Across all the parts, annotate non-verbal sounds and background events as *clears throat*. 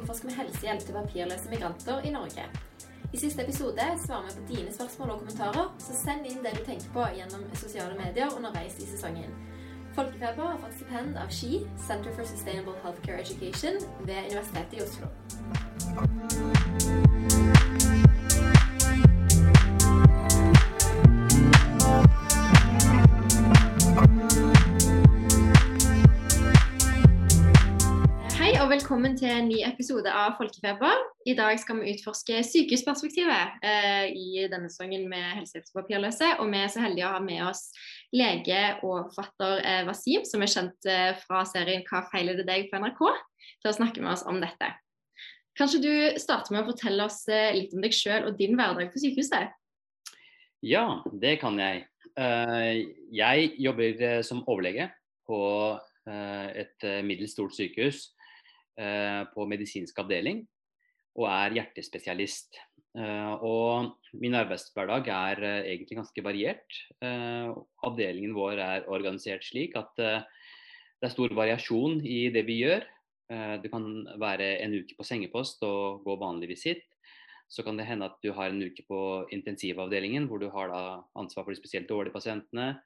sesongen utforsker vi helsehjelp til papirløse migranter i Norge. I siste episode svarer vi på dine spørsmål og kommentarer, så send inn det du tenker på gjennom sosiale medier underveis i sesongen. Folkefeber har fått stipend av SKI, Center for Sustainable Healthcare Education, ved Universitetet i Oslo. Og velkommen til en ny episode av Folkefeber. I dag skal vi utforske sykehusperspektivet eh, i denne sesongen med helsehjelpspapirløse. Og vi er så heldige å ha med oss lege og forfatter eh, Wasim, som er kjent eh, fra serien 'Hva feiler det deg?' på NRK, til å snakke med oss om dette. Kanskje du starter med å fortelle oss eh, litt om deg sjøl og din hverdag på sykehuset? Ja, det kan jeg. Uh, jeg jobber eh, som overlege på et middels stort sykehus eh, på medisinsk avdeling og er hjertespesialist. Eh, og min arbeidshverdag er eh, egentlig ganske variert. Eh, avdelingen vår er organisert slik at eh, det er stor variasjon i det vi gjør. Eh, Det kan være en uke på sengepost og gå vanlig visitt. Så kan det hende at du har en uke på intensivavdelingen hvor du har ansvar for de spesielt dårlige pasientene.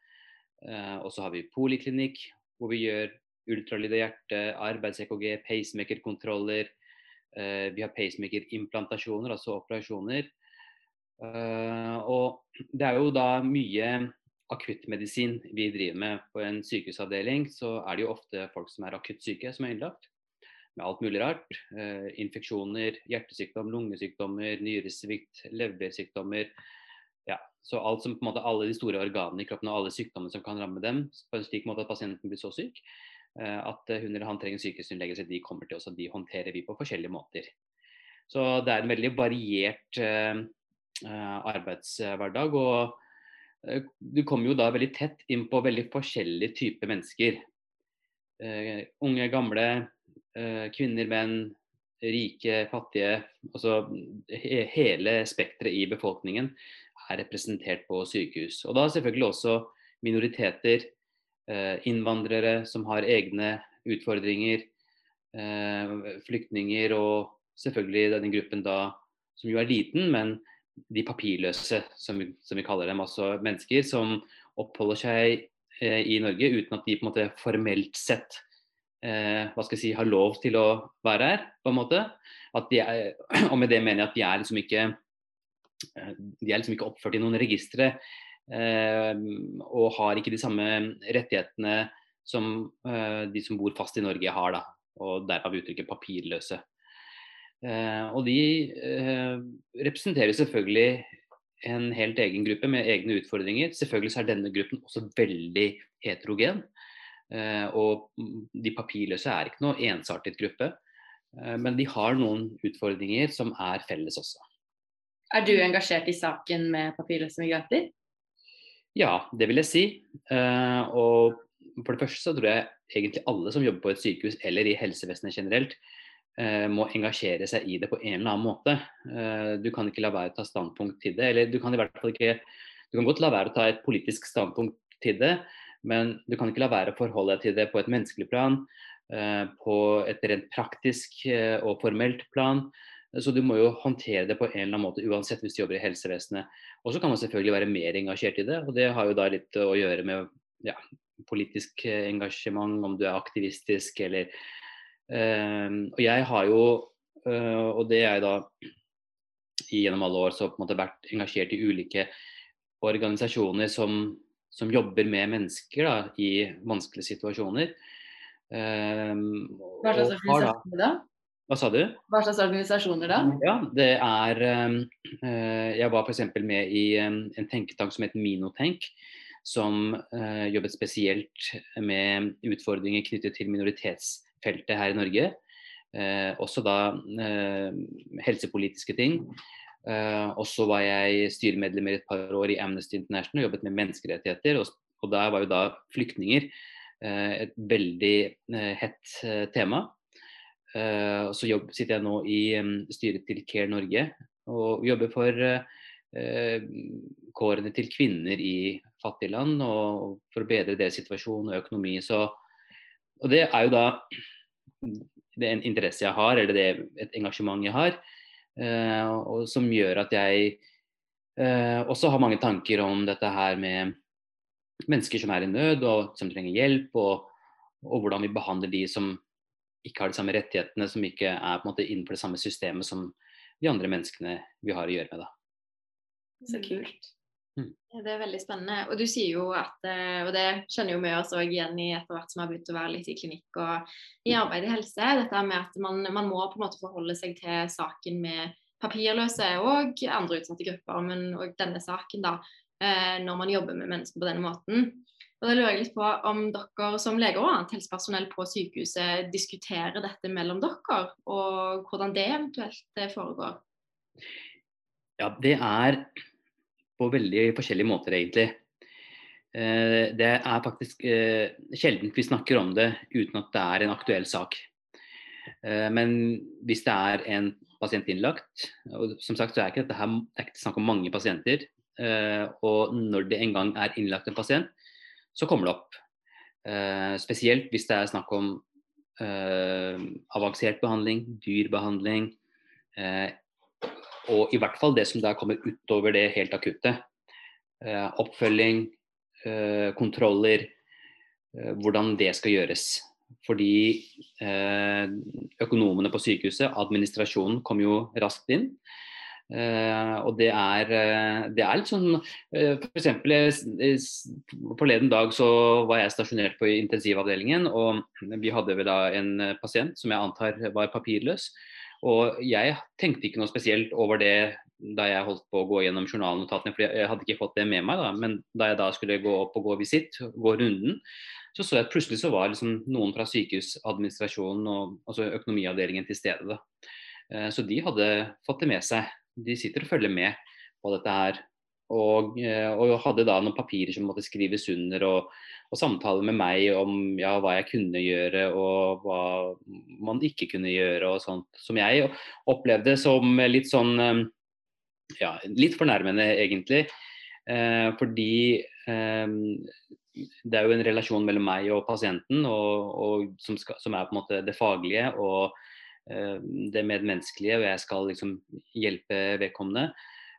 Eh, Og så har vi poliklinikk hvor vi gjør ultralyd av hjertet, arbeids-EKG, pacemaker-kontroller. Eh, Vi har pacemaker-implantasjoner, altså operasjoner. Eh, Og det er jo da mye akuttmedisin vi driver med på en sykehusavdeling. Så er det jo ofte folk som er akutt syke som er innlagt med alt mulig rart. Eh, infeksjoner, hjertesykdom, lungesykdommer, nyresvikt, leversykdommer. Ja, så alt som på en måte alle de store organene i kroppen og alle sykdommene som kan ramme dem på en slik måte at pasienten blir så syk at eh, hun eller han trenger sykehusinnleggelse, de kommer til oss, og de håndterer vi på forskjellige måter. Så det er en veldig variert eh, eh, arbeidshverdag. og du kommer jo da veldig tett inn på veldig forskjellige typer mennesker. Unge, gamle, kvinner, menn, rike, fattige. Altså he hele spekteret i befolkningen er representert på sykehus. Og da selvfølgelig også minoriteter, innvandrere som har egne utfordringer, eh, flyktninger og selvfølgelig denne gruppen da som jo er liten, men de papirløse, som vi, som vi kaller dem, altså mennesker som oppholder seg eh, i Norge uten at de på en måte formelt sett eh, hva skal jeg si, har lov til å være her, på en måte. Er, *clears throat* og med det mener jeg at de er liksom ikke eh, de er liksom ikke oppført i noen registre eh, og har ikke de samme rettighetene som eh, de som bor fast i Norge har, da, og derav uttrykket papirløse. Eh, og de eh, representerer selvfølgelig en helt egen gruppe med egne utfordringer. Selvfølgelig så er denne gruppen også veldig heterogen. Eh, og de papirløse er ikke noe ensartet gruppe, men de har noen utfordringer som er felles også. Er du engasjert i saken med papirløse migranter? Ja, det vil jeg si. Eh, og for det første så tror jeg egentlig alle som jobber på et sykehus eller i helsevesenet generelt, eh, må engasjere seg i det på en eller annen måte. Eh, du kan ikke la være å ta standpunkt til det. Eller du kan i hvert fall ikke Du kan godt la være å ta et politisk standpunkt til det, men du kan ikke la være å forholde deg til det på et menneskelig plan, på et rent praktisk og formelt plan. Så du må jo håndtere det på en eller annen måte uansett hvis du jobber i helsevesenet. Og så kan man selvfølgelig være mer engasjert i det, og det har jo da litt å gjøre med ja, politisk eh, engasjement, om du er aktivistisk eller øh, Og jeg har jo, øh, og det er jeg da gjennom alle år så på en måte vært engasjert i ulike organisasjoner som, som jobber med mennesker da, i vanskelige situasjoner. Um, Hva slags og er det? Hva sa du? Hva slags organisasjoner da? Ja, det er um, eh, Jeg var f.eks. med i um, en tenketank som het Minotenk. Som eh, jobbet spesielt med utfordringer knyttet til minoritetsfeltet her i Norge. Eh, også da eh, helsepolitiske ting. Og så var jeg styremedlem i et par år i Amnesty International og jobbet med menneskerettigheter. Og, og der var jo da flyktninger et veldig hett tema. Eh, så jobb, sitter jeg nå i em, styret til Care Norge og jobber for eh, kårene til kvinner i fattige land og for å bedre deres situasjon og økonomi. Så og det er jo da det er en interesse jeg har, eller det er et engasjement jeg har, uh, og som gjør at jeg også har mange tanker om dette her med mennesker som er i nød og som trenger hjelp, og, og hvordan vi behandler de som ikke har de samme rettighetene, som ikke er på en måte innenfor det samme systemet som de andre menneskene vi har å gjøre med. Da. Så kult. Mm. Det er veldig spennende. Og du sier jo at, eh, og det kjenner jo vi oss òg igjen i etter hvert som har begynt å være litt i klinikk og i mm. arbeid i helse, dette med at man, man må på en måte forholde seg til saken med papirløse og andre utsatte grupper, men òg denne saken, da, eh, når man jobber med mennesker på denne måten. Og da lurer jeg litt på om dere som leger og annet helsepersonell på sykehuset diskuterer dette mellom dere, og hvordan det eventuelt eh, foregår? Ja, det er på veldig forskjellige måter, egentlig. Eh, det er faktisk eh, sjelden vi snakker om det uten at det er en aktuell sak. Men hvis det er en pasient innlagt, og som sagt så er ikke dette her, det er ikke snakk om mange pasienter, og når det en gang er innlagt en pasient, så kommer det opp. Eh, spesielt hvis det er snakk om eh, avansert behandling, dyr behandling, eh, og i hvert fall det som da kommer utover det helt akutte. Eh, oppfølging, eh, kontroller, eh, hvordan det skal gjøres. Fordi økonomene på sykehuset, administrasjonen, kom jo raskt inn. Uh, og det er, uh, det er litt sånn uh, F.eks. forleden dag så var jeg stasjonert på intensivavdelingen, og vi hadde vel da en pasient som jeg antar var papirløs. Og jeg tenkte ikke noe spesielt over det da jeg holdt på å gå gjennom journalnotatene, for jeg hadde ikke fått det med meg. da, Men da jeg da skulle gå opp og gå visitt, gå runden, så så jeg at plutselig så var liksom noen fra sykehusadministrasjonen og altså økonomiavdelingen til stede. da. Så de hadde fått det med seg de sitter og følger med på dette her. Og, eh, og hadde da noen papirer som måtte skrives under, og, og samtaler med meg om ja, hva jeg kunne gjøre og hva man ikke kunne gjøre og sånt. Som jeg opplevde som litt sånn eh, ja, litt fornærmende egentlig. Eh, fordi eh, det er jo en relasjon mellom meg og pasienten og, og som, skal, som, er på en måte det faglige. og det medmenneskelige, og jeg skal liksom hjelpe vedkommende.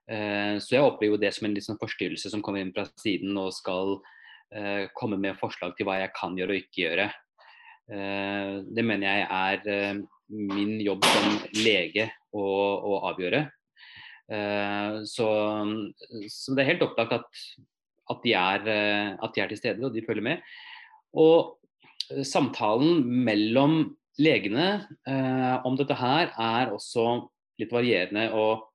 Eh, så jeg opplever det som en liksom forstyrrelse som kommer inn fra siden og skal eh, komme med forslag til hva jeg kan gjøre og ikke gjøre. Det mener jeg er min jobb som lege å, å avgjøre. Så, så, det er helt opplagt at, at, de er, at de er til stede og de følger med. Og samtalen mellom legene eh, om dette her er også litt varierende og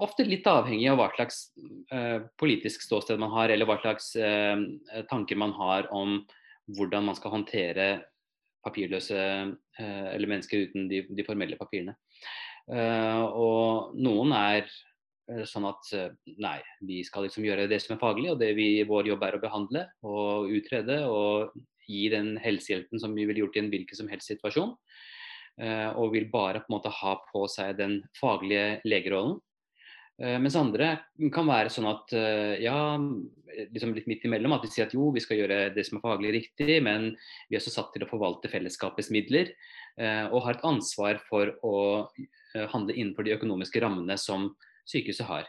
ofte litt avhengig av hva slags eh, politisk ståsted man har, eller hva slags eh, tanker man har om hvordan man skal håndtere papirløse eh, eller mennesker uten de, de formelle papirene. Eh, og noen er eh, sånn at nei, vi skal liksom gjøre det som er faglig, og det vi, vår jobb er å behandle og utrede og gi den helsehjelpen som vi ville gjort i en hvilken som helst situasjon. Uh, og vil bare på en måte ha på seg den faglige legerollen. Uh, mens andre kan være sånn at uh, ja, liksom litt midt imellom. At de sier at jo, vi skal gjøre det som er faglig riktig, men vi er også satt til å forvalte fellesskapets midler. og har et ansvar for å handle innenfor de økonomiske rammene som sykehuset har.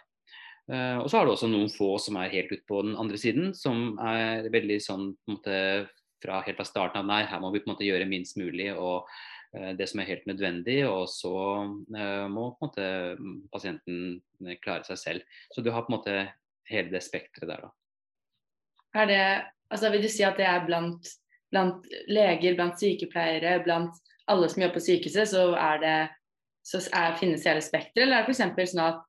og så har du også noen få som er helt ute på den andre siden, som er veldig sånn på en måte fra helt fra starten av nei, her må vi på en måte gjøre minst mulig og uh, det som er helt nødvendig. Og så uh, må på en måte pasienten klare seg selv. Så du har på en måte hele det spekteret der, da. Er det, altså Vil du si at det er blant, blant leger, blant sykepleiere, blant alle som jobber på sykehuset, så, er det, så er, finnes hele spekteret? Eller er det f.eks. sånn at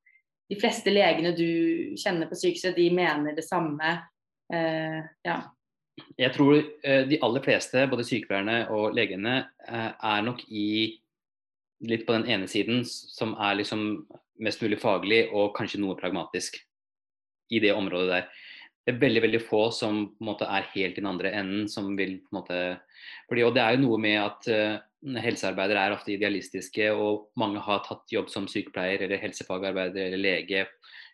de fleste legene du kjenner på sykehuset, de mener det samme? Eh, ja. Jeg tror eh, de aller fleste, både sykepleierne og legene, eh, er nok i litt på den ene siden, som er liksom mest mulig faglig og kanskje noe pragmatisk i det området der. Det er veldig veldig få som på en måte er helt i den andre enden. som vil på en måte, fordi, og Det er jo noe med at uh, helsearbeidere er ofte idealistiske, og mange har tatt jobb som sykepleier eller helsefagarbeider eller lege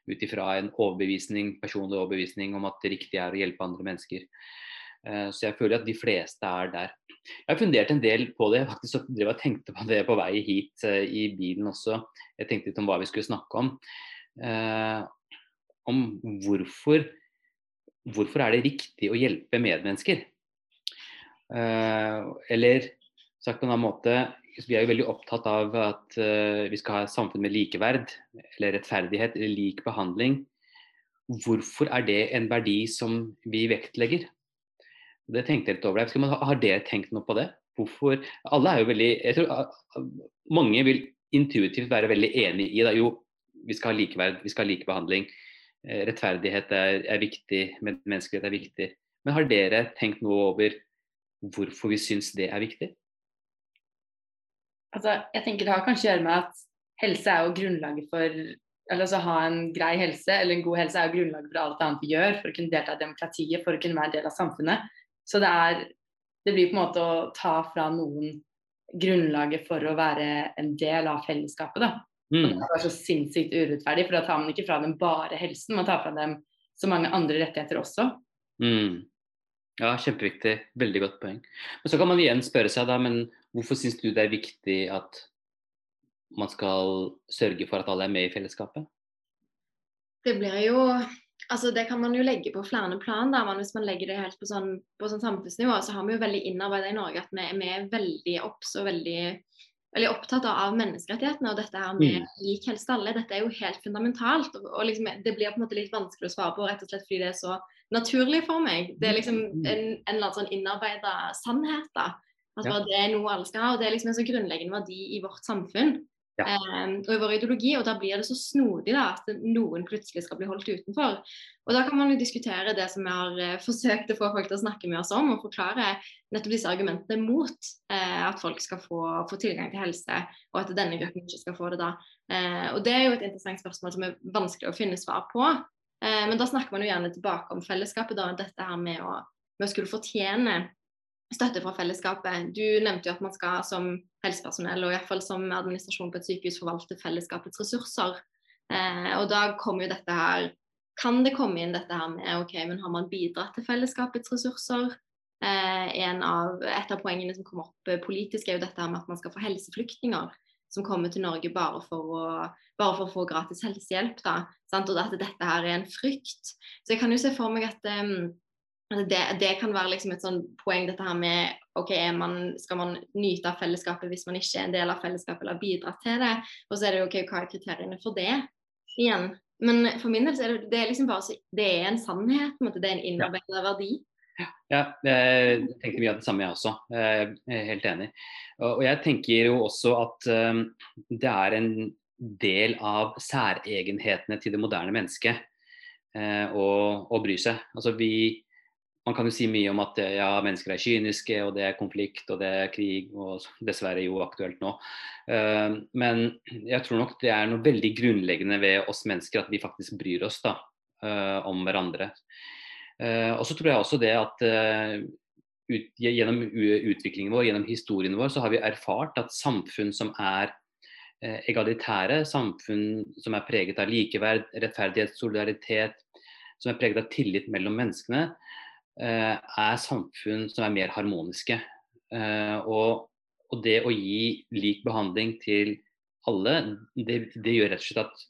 ut ifra en overbevisning, personlig overbevisning om at det riktige er å hjelpe andre mennesker. Eh, så jeg føler at de fleste er der. Jeg har fundert en del på det. faktisk drev og tenkte på det på vei hit eh, i bilen også. Jeg tenkte litt om hva vi skulle snakke om. Eh, om hvorfor, hvorfor er det riktig å hjelpe medmennesker? Eh, eller sagt på en annen måte, vi er jo veldig opptatt av at uh, vi skal ha et samfunn med likeverd, eller rettferdighet, eller lik behandling. Hvorfor er det en verdi som vi vektlegger? Det tenkte jeg litt over. Man, har dere tenkt noe på det? Hvorfor? Alle er jo veldig jeg tror Mange vil intuitivt være veldig enig i det. Jo, vi skal ha likeverd, vi skal ha likebehandling. Eh, rettferdighet er, er viktig, menneskelighet er viktig. Men har dere tenkt noe over hvorfor vi syns det er viktig? Altså, jeg tenker Det har kanskje å gjøre med at helse er jo grunnlaget for eller altså ha en grei helse eller en god helse er jo grunnlaget for alt annet vi gjør for å kunne delta i demokratiet, for å kunne være en del av samfunnet. Så det er Det blir på en måte å ta fra noen grunnlaget for å være en del av fellesskapet, da. Mm. Det er så sinnssykt urettferdig, for da tar man ikke fra dem bare helsen, man tar fra dem så mange andre rettigheter også. Mm. Ja, kjempeviktig. Veldig godt poeng. Men så kan man igjen spørre seg da, men hvorfor syns du det er viktig at man skal sørge for at alle er med i fellesskapet? Det blir jo altså Det kan man jo legge på flere plan. da, men Hvis man legger det helt på sånn, på sånn samfunnsnivå, så har vi jo veldig innarbeida i Norge at vi, vi, er veldig obs og veldig, veldig opptatt av menneskerettighetene og dette her med mm. lik helse alle. Dette er jo helt fundamentalt. og, og liksom, Det blir på en måte litt vanskelig å svare på rett og slett fordi det er så naturlig for meg. Det er liksom mm. en, en eller annen sånn innarbeida sannhet. da, at ja. Det er noe alle skal ha, og det er liksom en så grunnleggende verdi i vårt samfunn. Ja. Um, og i vår ideologi, og da blir det så snodig da, at noen plutselig skal bli holdt utenfor. Og Da kan man jo diskutere det som vi har uh, *laughs* forsøkt å få folk til å snakke med oss om, og forklare nettopp disse argumentene mot uh, at folk skal få, få, tilgang til helse, og at denne gruppen ikke skal få det da. Uh, og Det er jo et interessant spørsmål som er vanskelig å finne svar på. men da snakker man jo gjerne tilbake om fellesskapet, da, dette her med å, med å skulle fortjene støtte fra fellesskapet. Du nevnte jo at man skal som helsepersonell og i fall som administrasjon på et sykehus forvalte fellesskapets ressurser. Eh, og da kommer jo dette her Kan det komme inn dette her med OK, men har man bidratt til fellesskapets ressurser? Eh, av, et av poengene som kommer opp politisk, er jo dette her med at man skal få helseflyktninger som kommer til Norge bare for å, bare for å få gratis helsehjelp. Da, sant? Og at dette her er en frykt. Så jeg kan jo se for meg at um, det, det, kan være liksom et sånn poeng, dette her med ok, man, Skal man nyte av fellesskapet hvis man ikke er en del av fellesskapet eller har bidratt til det? Og så er det jo ok, hva er kriteriene for det igjen? Men for min del så er det, det er liksom bare det er en sannhet. på en måte, Det er en innarbeidet verdi. Ja, jeg tenker mye av det samme, jeg også. Jeg er helt enig. Og jeg tenker jo også at um, det er en del av særegenhetene til det moderne mennesket å, å bry seg. Altså vi man kan jo si mye om at ja, mennesker er kyniske, og det er konflikt og det er krig, og dessverre jo aktuelt nå. Uh, men jeg tror nok det er noe veldig grunnleggende ved oss mennesker at vi faktisk bryr oss da, uh, om hverandre. Og så tror jeg også det at ut, gjennom utviklingen vår, gjennom historien vår, så har vi erfart at samfunn som er egalitære, samfunn som er preget av likeverd, rettferdighet, solidaritet, som er preget av tillit mellom menneskene, Eh, er samfunn som er mer harmoniske. Eh, og, og, det å gi lik behandling til alle, det, det, gjør rett og slett at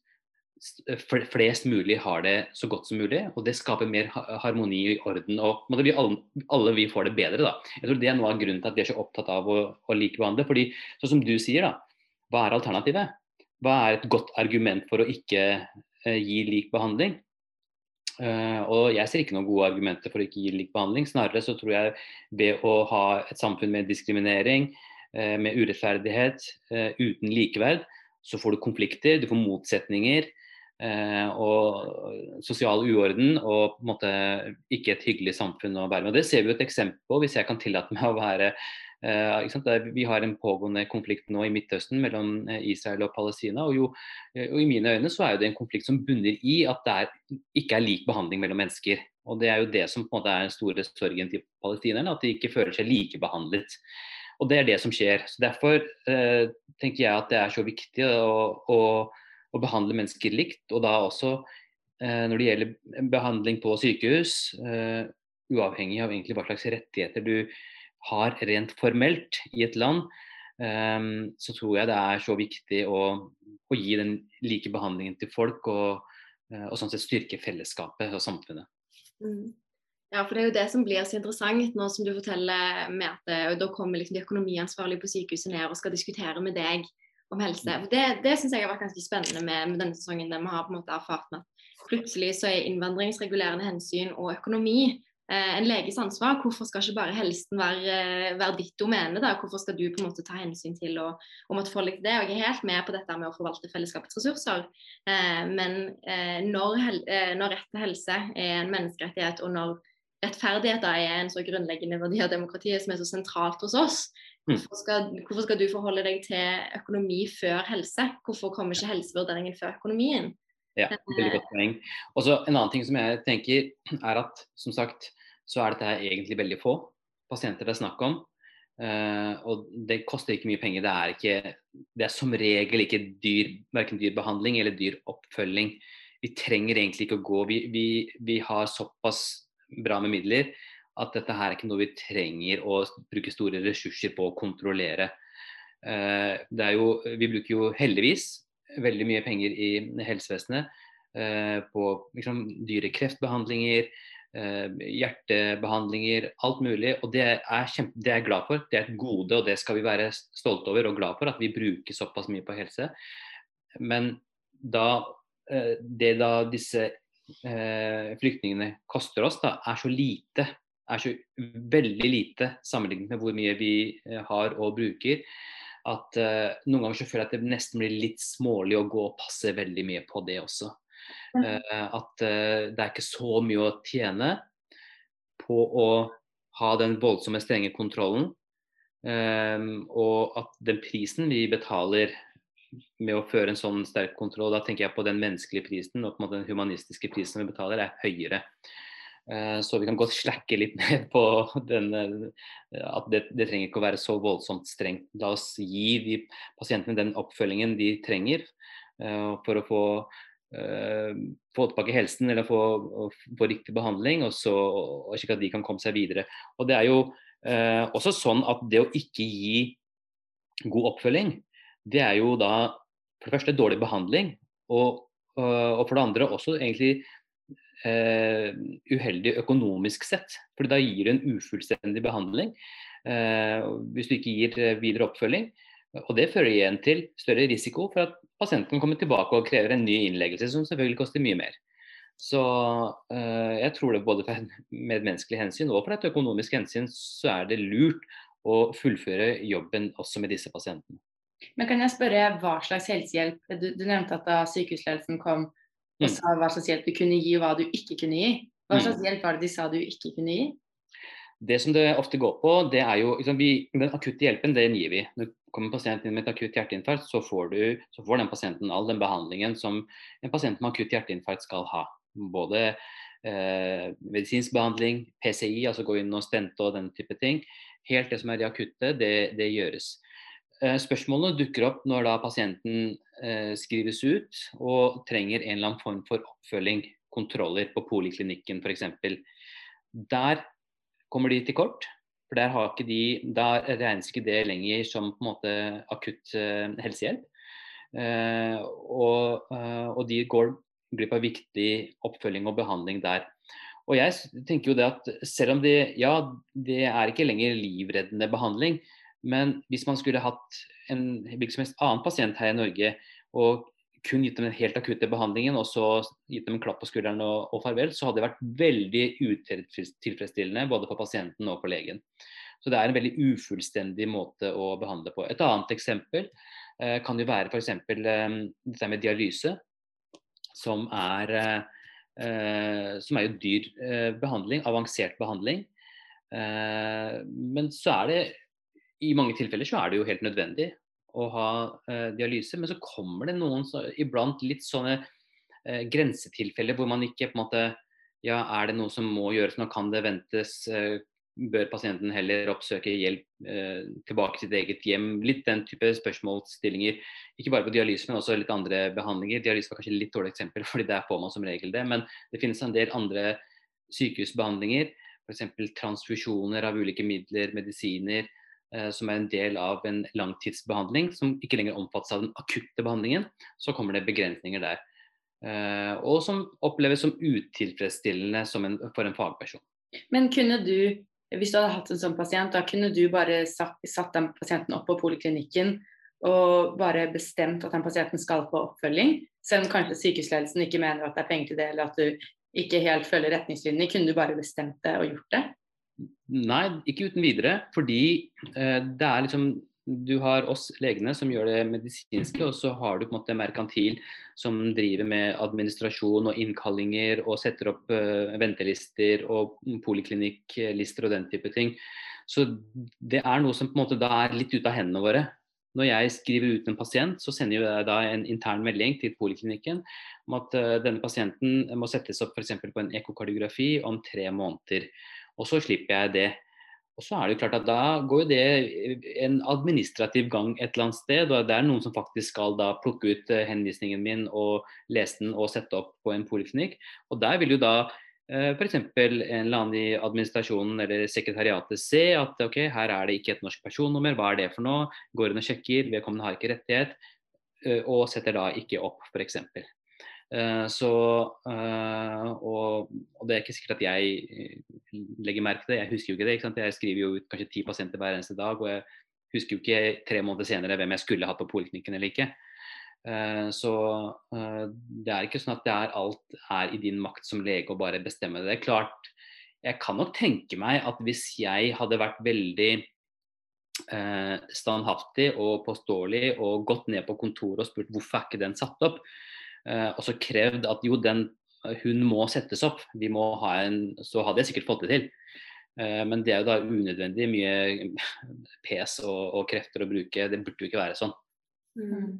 flest mulig har det så godt som mulig. Og det skaper mer harmoni i orden. Og vi alle, alle, vi får det bedre, da. Jeg tror det er noe av grunnen til at vi er så opptatt av å, å likebehandle. fordi sånn som du sier, da. Hva er alternativet? Hva er et godt argument for å ikke eh, gi lik behandling? Uh, og jeg ser ikke noen gode argumenter for å ikke gi lik behandling. Snarere så tror jeg ved å ha et samfunn med diskriminering, uh, med urettferdighet, uh, uten likeverd, så får du konflikter, du får motsetninger og sosial uorden og på en måte ikke et hyggelig samfunn å være med. Og Det ser vi jo et eksempel på, hvis jeg kan tillate meg å være vi har en pågående konflikt nå i Midtøsten mellom eh, Israel og Palestina. Og, jo, eh, og I mine øyne så er det en konflikt som bunner i at det er, ikke er lik behandling mellom mennesker. Og Det er jo det som på en måte er den store sorgen til palestinerne, at de ikke føler seg likebehandlet. Og Det er det som skjer. Så Derfor eh, tenker jeg at det er så viktig å, å, å behandle mennesker likt. Og da også eh, når det gjelder behandling på sykehus uavhengig av egentlig hva slags rettigheter du har rent formelt i et land, um, så tror jeg det er så viktig å, å gi den like behandlingen til folk, og, uh, og sånn sett styrke fellesskapet og samfunnet. Mm. Ja, for det er jo det som blir så interessant nå som du forteller at eh, da kommer liksom de økonomiansvarlige på sykehuset ned og skal diskutere med deg om helse. For Det, det syns jeg har vært ganske spennende med, med denne sesongen, der vi har på en måte erfart med at plutselig så er innvandringsregulerende hensyn og økonomi eh, en leges ansvar. Hvorfor skal ikke bare helsen være, være, ditt domene? da? Hvorfor skal du på en måte ta hensyn til å, å måtte forholde det? Og jeg er helt med på dette med å forvalte fellesskapets ressurser, eh, men eh, når, eh, når rett til helse er en menneskerettighet, og når rettferdighet da, er en så grunnleggende verdi av demokratiet som er så sentralt hos oss. Mm. Hvorfor skal, hvorfor skal, du forholde deg til økonomi før helse? Hvorfor kommer ikke helsevurderingen før økonomien? Ja, veldig godt poeng. Og så En annen ting som jeg tenker, er at som sagt, så er dette egentlig veldig få pasienter det er snakk om. Uh, og det koster ikke mye penger. Det er, ikke, det er som regel ikke dyr, verken dyr behandling eller dyr oppfølging. Vi trenger egentlig ikke å gå. Vi, vi, vi har såpass bra med midler at dette her er ikke noe vi trenger å bruke store ressurser på å kontrollere. Uh, det er jo, vi bruker jo heldigvis veldig mye penger i helsevesenet uh, på liksom, dyre kreftbehandlinger, eh, hjertebehandlinger, alt mulig. Og det er, kjempe, det er jeg glad for. Det er et gode, og det skal vi være stolte over og glad for at vi bruker såpass mye på helse. Men da, det da disse eh, flyktningene koster oss, da, er så lite, er så veldig lite sammenlignet med hvor mye vi eh, har og bruker, at eh, noen ganger så føler jeg at det nesten blir litt smålig å gå og passe veldig mye på det også. Eh, at eh, det er ikke så mye å tjene på å ha den voldsomme, strenge kontrollen. Um, og at den prisen vi betaler med å føre en sånn sterk kontroll, da tenker jeg på den menneskelige prisen og på en måte den humanistiske prisen vi betaler, er høyere. Eh, så vi kan godt slakke litt *laughs* ned på den, eh, at det, det, trenger ikke å være så voldsomt strengt. La oss gi de pasientene den oppfølgingen de trenger for å få, få tilbake helsen eller få, få riktig behandling, og så, og slik at de kan komme seg videre. Og Det er jo eh, også sånn at det å ikke gi god oppfølging, det er jo da for det første dårlig behandling, og, og for det andre også egentlig eh, uheldig økonomisk sett. For da gir du en ufullstendig behandling eh, hvis du ikke gir eh, videre oppfølging. Og Det fører igjen til større risiko for at pasienten kommer tilbake og krever en ny innleggelse, som selvfølgelig koster mye mer. Så eh, jeg tror det både *laughs* med et menneskelig hensyn og for et økonomisk hensyn så er det lurt å fullføre jobben også med disse pasientene. Men kan jeg spørre hva slags helsehjelp Du, du nevnte at da sykehusledelsen kom og mm. sa hva slags hjelp du kunne gi og hva du ikke kunne gi. Hva mm. slags hjelp var det de sa du ikke kunne gi? Det som det ofte går på, det er jo liksom, vi, Den akutte hjelpen, den gir vi. Når kommer pasienten inn med et akutt hjerteinfarkt, så får, du, så får den pasienten all den behandlingen som en pasient med akutt hjerteinfarkt skal ha. Både eh, medisinsk behandling, PCI, altså gå inn og stente og den type ting. Helt det som er det akutte, det, det gjøres. Eh, spørsmålene dukker opp når da pasienten eh, skrives ut og trenger en eller annen form for oppfølging, kontroller på poliklinikken f.eks. Der kommer de til kort. For der, ikke de, der regnes ikke det lenger som på en måte akutt eh, helsehjelp. Eh, og, eh, og, de går glipp av viktig oppfølging og behandling der. Og jeg tenker jo det at selv om det, ja, det er ikke lenger livreddende behandling, men hvis man skulle hatt en hvilken som helst annen pasient her i Norge og kun gitt dem den helt akutte behandlingen og så gitt dem en klapp på skulderen og, og farvel, så hadde det vært veldig utilfredsstillende både for pasienten og for legen. Så det er en veldig ufullstendig måte å behandle på. Et annet eksempel eh, kan jo være f.eks. Eh, dette med dialyse, som er, eh, som er jo dyr eh, behandling, avansert behandling. Eh, men så er det i mange tilfeller så er det jo helt nødvendig å ha eh, dialyse, men så kommer det noen så, iblant litt sånne eh, grensetilfeller hvor man ikke på en måte Ja, er det noe som må gjøres nå? Kan det ventes? Eh, bør pasienten heller oppsøke hjelp eh, tilbake til sitt eget hjem? Litt den type spørsmålsstillinger. Ikke bare på dialyse, men også litt andre behandlinger. Dialyse var kanskje litt dårlig eksempel, *laughs* fordi der får man som regel det. Men det finnes en del andre sykehusbehandlinger f.eks. transfusjoner av ulike midler, medisiner, som er en del av en langtidsbehandling, som ikke lenger omfattes av den akutte behandlingen, så kommer det begrensninger der. Eh, og som oppleves som utilfredsstillende som en, for en fagperson. Men kunne du, hvis du hadde hatt en sånn pasient, da kunne du bare satt, satt den pasienten opp på poliklinikken og bare bestemt at den pasienten skal på oppfølging, selv om kanskje sykehusledelsen ikke mener at det er penger til det, eller at du ikke helt følger retningslinjene, kunne du bare bestemt det og gjort det? Nei, ikke uten videre. Fordi eh, det er liksom du har oss legene som gjør det medisinske, og så har du på en måte merkantil som driver med administrasjon og innkallinger og setter opp uh, ventelister og poliklinikklister og den type ting. Så det er noe som på en måte da er litt ute av hendene våre. Når jeg skriver ut en pasient, så sender jeg da en intern melding til poliklinikken om at uh, denne pasienten må settes opp f.eks. på en ekokardiografi om tre måneder. Og så slipper jeg det. Og så er det jo klart at Da går det en administrativ gang et eller annet sted. og Det er noen som faktisk skal da plukke ut eh, henvisningen min og lese den og sette opp på en poliklinikk. Og Der vil jo da eh, f.eks. en eller annen i administrasjonen eller sekretariatet se at ok, her er det ikke et norsk personnummer, hva er det for noe? Går inn og sjekker, vedkommende har ikke rettighet, eh, og setter da ikke opp, f.eks. Eh, så, eh, og, og, det er ikke sikkert at jeg eh, legger merke til det. Jeg husker jo ikke det. Jeg skriver jo ut kanskje ti pasienter hver eneste dag. Og jeg husker jo ikke tre måneder senere hvem jeg skulle hatt på poliklinikken eller ikke. Så det er ikke sånn at det er alt er i din makt som lege å bare bestemme det. Det er klart, jeg kan nok tenke meg at hvis jeg hadde vært veldig standhaftig og påståelig og gått ned på kontoret og spurt hvorfor er ikke den satt opp, og så krevd at jo, den, hun må settes opp, vi må ha en, så hadde jeg sikkert fått det til. Eh, men det er jo da unødvendig mye *laughs* pes og, og krefter å bruke. Det burde jo ikke være sånn. Mm.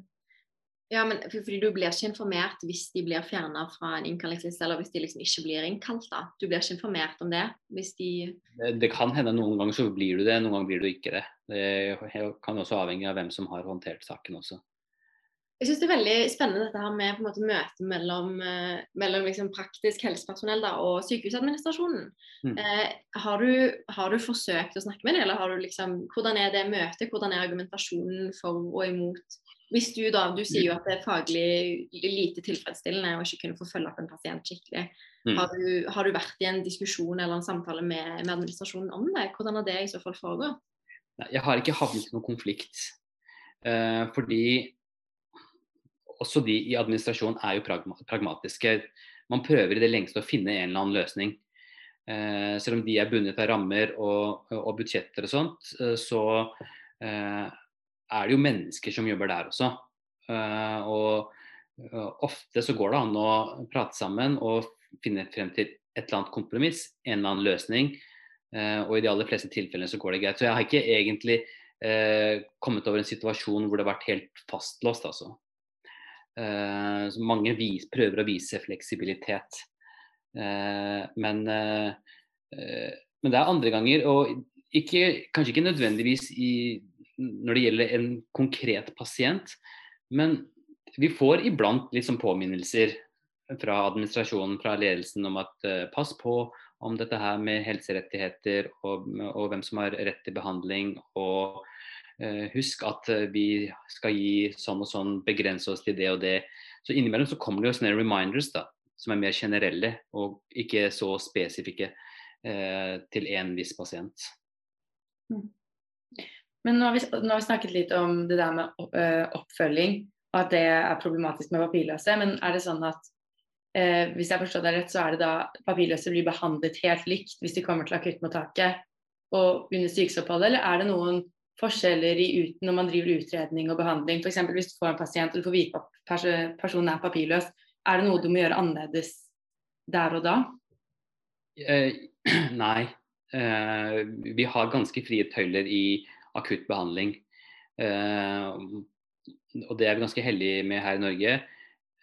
Ja, men fordi Du blir ikke informert hvis de blir fjerna fra en innkallingsliste, eller hvis de liksom ikke blir innkalt. da. Du blir ikke informert om det? hvis de... Det, det kan hende noen ganger så blir du det, noen ganger blir du ikke det. Det kan også avhenge av hvem som har håndtert saken også. Jeg synes det er veldig spennende dette her med på en måte møtet mellom, uh, mellom liksom praktisk helsepersonell da, og sykehusadministrasjonen. Mm. Eh, har, du, har, du, forsøkt å snakke med dem, eller har du liksom, hvordan er det møtet? Hvordan er argumentasjonen for og imot? Hvis Du da, du sier jo at det er faglig lite tilfredsstillende å ikke kunne få følge opp en pasient skikkelig. Mm. Har, du, har, du, vært i en diskusjon eller en samtale med, med administrasjonen om det? Hvordan har det i så fall foregått? Jeg har ikke havnet i noen konflikt. Uh, fordi også de i administrasjon er jo pragmatiske. Man prøver i det lengste å finne en eller annen løsning. Eh, selv om de er bundet av rammer og, og budsjetter og sånt, eh, så eh, er det jo mennesker som jobber der også. Eh, og ofte så går det an å prate sammen og finne frem til et eller annet kompromiss, en eller annen løsning. Eh, og i de aller fleste tilfellene så går det greit. Så jeg har ikke egentlig eh, kommet over en situasjon hvor det har vært helt fastlåst, altså. Uh, mange vis, prøver å vise fleksibilitet. Uh, men, uh, men, det er andre ganger, og ikke, kanskje ikke nødvendigvis i, når det gjelder en konkret pasient, men vi får iblant sånn påminnelser fra administrasjonen, fra ledelsen om at pass på om dette her med helserettigheter og, og hvem som har rett til behandling. og Eh, husk at eh, vi skal gi sånn og sånn, begrense oss til det og det. Så innimellom så kommer det jo sånne reminders da, som er mer generelle og ikke så spesifikke eh, til en viss pasient. Mm. Men nå har, vi, nå har, vi, snakket litt om det der med uh, oppfølging, og at det er problematisk med papirløse. Men er det sånn at eh, hvis jeg forstår deg rett, så er det da papirløse blir behandlet helt likt hvis de kommer til akuttmottaket og under sykehusoppholdet, eller er det noen forskjeller ut, når man driver utredning og behandling. F.eks. hvis du får en pasient og du får vite at personen er papirløs, er det noe du må gjøre annerledes der og da? Eh, *clears throat* nei. Eh, vi har ganske frie tøyler i akutt behandling. Eh, og det er vi ganske heldige med her i Norge.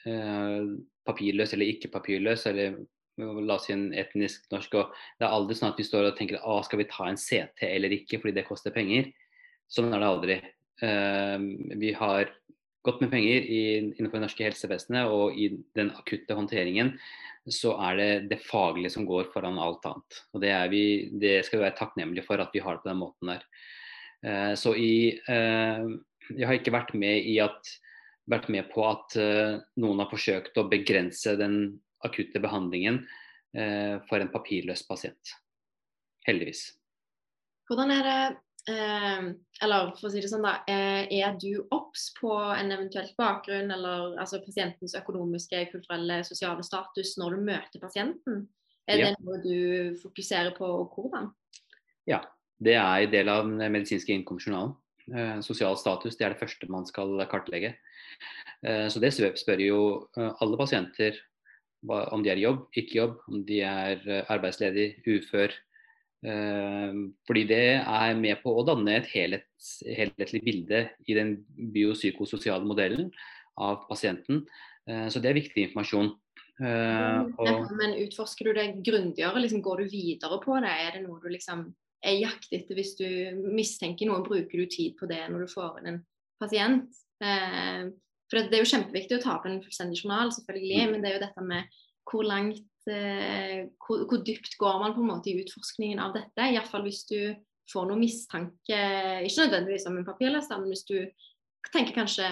Eh, papirløs eller ikke papirløs, eller la oss si en etnisk norsk. Det er aldri sånn at vi står og tenker at skal vi ta en CT eller ikke fordi det koster penger. Sånn er det aldri. Uh, vi har godt med penger innenfor det norske helsevesenet, og i den akutte håndteringen så er det det faglige som går foran alt annet. Og det, vi, det skal vi være takknemlige for at vi har det på den måten der. Eh, så i eh, Jeg har ikke vært med, at, vært med på at eh, noen har forsøkt å begrense den akutte behandlingen for en papirløs pasient. Heldigvis. Hvordan er det eller for å si det sånn da, Er du obs på en eventuelt bakgrunn eller altså pasientens økonomiske, kulturelle, sosiale status når du møter pasienten? Er ja. det noe du fokuserer på, og hvordan? Ja, det er en del av den medisinske innkomstjournalen. Eh, sosial status det er det første man skal kartlegge. Eh, så det spør jo eh, alle pasienter om de er i jobb, ikke jobb, om de er arbeidsledig, ufør. Fordi det er med på å danne et helhetlig bilde i den biopsykososiale modellen av pasienten. Så det er viktig informasjon. Og... Men utforsker du det grundigere? Liksom, går du videre på det? Er det noe du liksom er jakt etter hvis du mistenker noe, bruker du tid på det når du får inn en pasient. For det, er jo kjempeviktig å ta opp en fullstendig journal, selvfølgelig, mm. men det er jo dette med hvor langt eh, hvor, hvor, dypt går man på en måte i utforskningen av dette. Iallfall hvis du får noen mistanke, ikke nødvendigvis om en papirløs, men hvis du tenker kanskje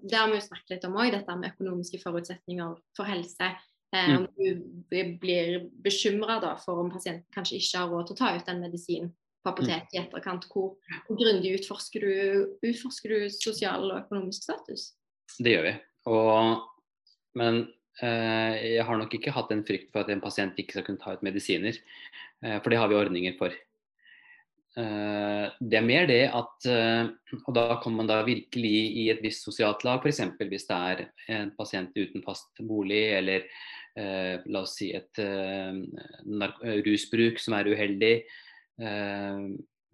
Det har vi jo snakket litt om òg, dette med økonomiske forutsetninger for helse. Eh, om du blir bekymra for om pasienten kanskje ikke har råd til å ta ut den medisinen på apoteket i etterkant. Hvor, hvor grundig utforsker du, utforsker du, sosial og økonomisk status? Det gjør vi. Og, men jeg har nok ikke hatt en frykt for at en pasient ikke skal kunne ta ut medisiner. Eh, for det har vi ordninger for. Eh, det er mer det at eh, Og da kommer man da virkelig i et visst sosialt lag, f.eks. hvis det er en pasient uten fast bolig eller eh, la oss si et eh, rusbruk som er uheldig, eh,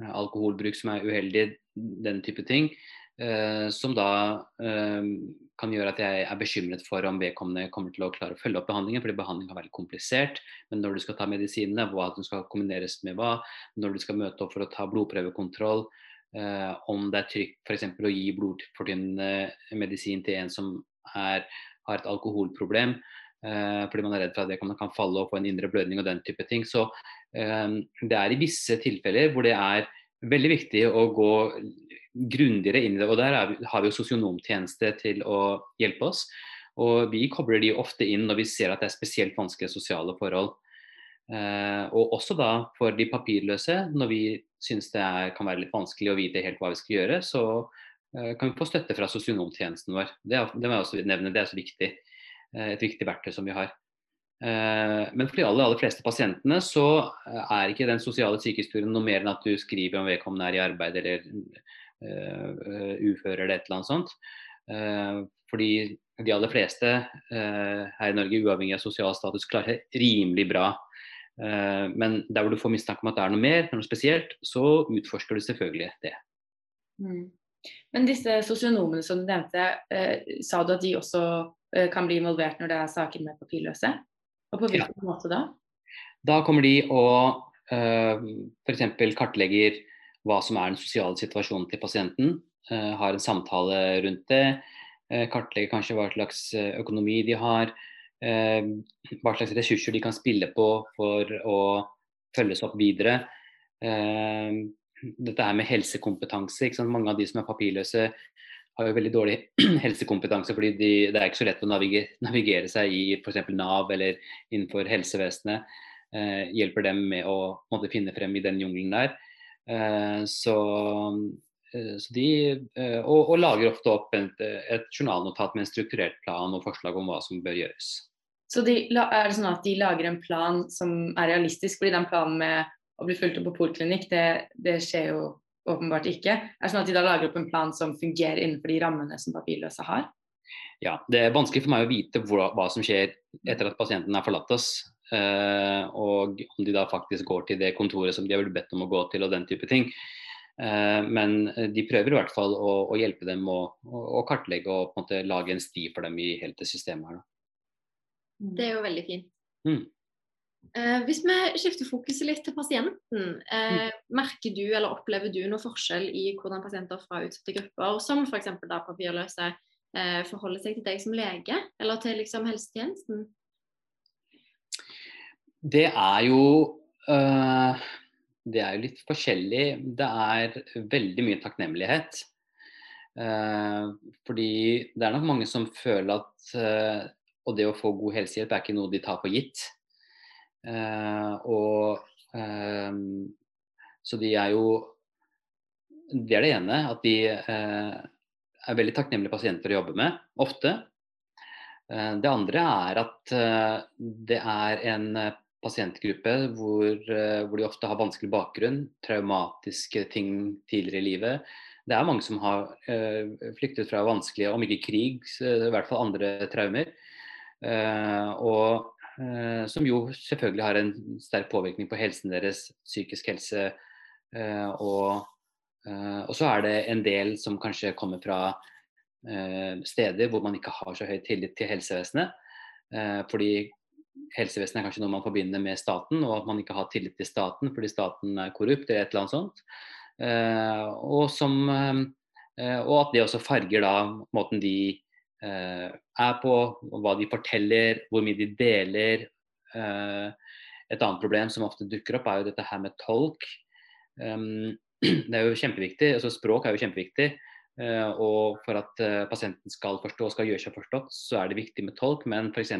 alkoholbruk som er uheldig, den type ting. Eh, som da eh, kan gjøre at jeg er bekymret for om vedkommende kommer til å klare å følge opp behandlingen, fordi behandling har vært komplisert. Men når du skal ta medisinene, hva som skal kombineres med hva, når du skal møte opp for å ta blodprøvekontroll, eh, om det er trygt f.eks. å gi blodfortynnende medisin til en som er, har et alkoholproblem, Eh, fordi man er redd for at vedkommende kan falle og få en indre blødning og den type ting. Så eh, det er i visse tilfeller hvor det er veldig viktig å gå grundigere inn i det. Og der har vi jo sosionomtjeneste til å hjelpe oss. Og vi kobler de ofte inn når vi ser at det er spesielt vanskelige sosiale forhold. Eh, og også da for de papirløse, når vi syns det er, kan være litt vanskelig å vite helt hva vi skal gjøre, så eh, kan vi få støtte fra sosionomtjenesten vår. Det, det må jeg også nevne, det er så viktig. Eh, et viktig verktøy som vi har. Eh, men for de aller, aller fleste pasientene så eh, er ikke den sosiale sykehistorien noe mer enn at du skriver om vedkommende er i arbeid eller uh, ufør eller et eller annet sånt. Uh, fordi de aller fleste uh, her i Norge, uavhengig av sosial status, klarer seg rimelig bra. men der hvor du får mistanke om at det er noe mer, noe spesielt, så utforsker du selvfølgelig det. Mm. Men disse sosionomene som du nevnte, sa du at de også Eh, kan bli involvert når det er saker med papirløse? Og på hvilken ja. måte da? Da kommer de og f.eks. kartlegger hva som er den sosiale situasjonen til pasienten. Uh, har en samtale rundt det. Uh, kartlegger kanskje hva slags økonomi de har. Hva slags ressurser de kan spille på for å følges opp videre. dette her med helsekompetanse. Mange av de som er papirløse, har jo veldig dårlig *clears throat* helsekompetanse, fordi de, det er ikke så lett å navigere, navigere seg i f.eks. Nav eller innenfor helsevesenet. Eh, hjelper dem med å måtte, finne frem i den jungelen der. Eh, så, eh, så, de, eh, og, og, lager ofte opp et, et, journalnotat med en strukturert plan og forslag om hva som bør gjøres. Så de, er det sånn at de lager en plan som er realistisk, fordi den planen med å bli fulgt opp på poliklinikk, det, det skjer jo åpenbart ikke. Er det sånn at de da lager opp en plan som fungerer innenfor de rammene som papirløse har? Ja, det er vanskelig for meg å vite hva, hva som skjer etter at pasienten har forlatt oss. Uh, og om de da faktisk går til det kontoret som de har blitt bedt om å gå til, og den type ting. Uh, men de prøver i hvert fall å, å hjelpe dem å, å, kartlegge og på en måte lage en sti for dem i hele det systemet her. Da. Det er jo veldig fint. Mm. Eh, hvis vi skifter fokuset litt til pasienten, eh, mm. merker du eller opplever du noe forskjell i hvordan pasienter fra utsatte grupper, som f.eks. papirløse, eh, forholder seg til deg som lege, eller til liksom helsetjenesten? Det er jo øh, Det er jo litt forskjellig. Det er veldig mye takknemlighet. Uh, fordi det er nok mange som føler at uh, Og det å få god helsehjelp er ikke noe de tar for gitt. Uh, og Så de er jo Det er det ene. At de er veldig takknemlige pasienter å jobbe med. Ofte. det andre er at det er en pasientgruppe hvor, hvor, de ofte har vanskelig bakgrunn, traumatiske ting tidligere i livet det er mange som har uh, flyktet fra vanskelige, om ikke krig, så i hvert fall andre traumer. Uh, og som jo selvfølgelig har en sterk påvirkning på helsen deres, psykisk helse. og, og så er det en del som kanskje kommer fra steder hvor man ikke har så høy tillit til helsevesenet. fordi helsevesenet er kanskje noe man forbinder med staten, og at man ikke har tillit til staten fordi staten er korrupt eller et eller annet sånt. Eh, og, som, eh, og at det også farger da måten de eh, er på, hva de forteller, hvor mye de deler. et annet problem som ofte dukker opp, er jo dette her med tolk. det er jo kjempeviktig, altså Språk er jo kjempeviktig. Og for at pasienten skal forstå og skal gjøre seg forstått, så er det viktig med tolk. Men f.eks.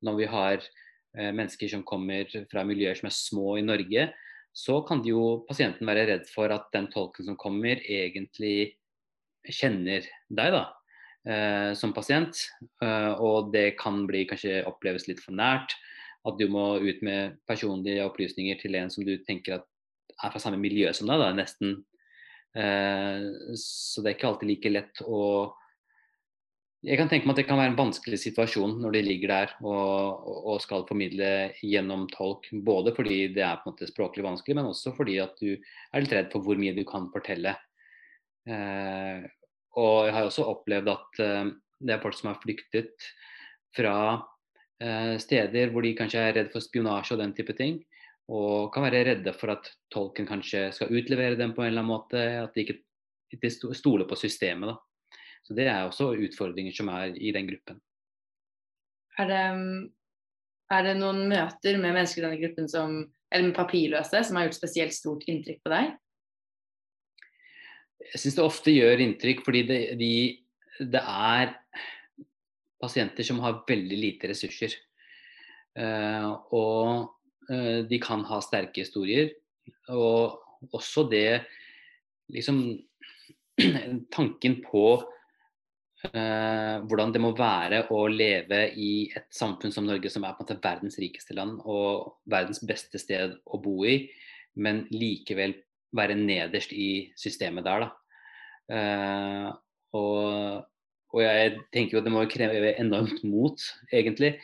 når vi har mennesker som kommer fra miljøer som er små i Norge, så kan jo pasienten være redd for at den tolken som kommer, egentlig kjenner deg da, eh, som pasient. Eh, og det kan bli kanskje oppleves litt for nært. At du må ut med personlige opplysninger til en som du tenker at er fra samme miljø som deg, da, nesten. Eh, så det er ikke alltid like lett å jeg kan tenke meg at det kan være en vanskelig situasjon når de ligger der og, og, skal formidle gjennom tolk. Både fordi det er på en måte språklig vanskelig, men også fordi at du er litt redd for hvor mye du kan fortelle. Eh, og jeg har også opplevd at eh, det er folk som har flyktet fra steder hvor de kanskje er redd for spionasje og den type ting. Og kan være redde for at tolken kanskje skal utlevere dem på en eller annen måte. At de ikke stoler på systemet. da. Så det er også utfordringer som er i den gruppen. Er det, er det noen møter med mennesker i denne gruppen som, eller med papirløse som har gjort spesielt stort inntrykk på deg? Jeg syns det ofte gjør inntrykk fordi det, de, det, er pasienter som har veldig lite ressurser. Uh, og de kan ha sterke historier. Og også det liksom *clears throat* Tanken på Uh, hvordan det må være å leve i et samfunn som Norge, som er på en måte verdens rikeste land og verdens beste sted å bo i, men likevel være nederst i systemet der. Uh, og, og, jeg tenker jo det må kreve enormt mot, egentlig.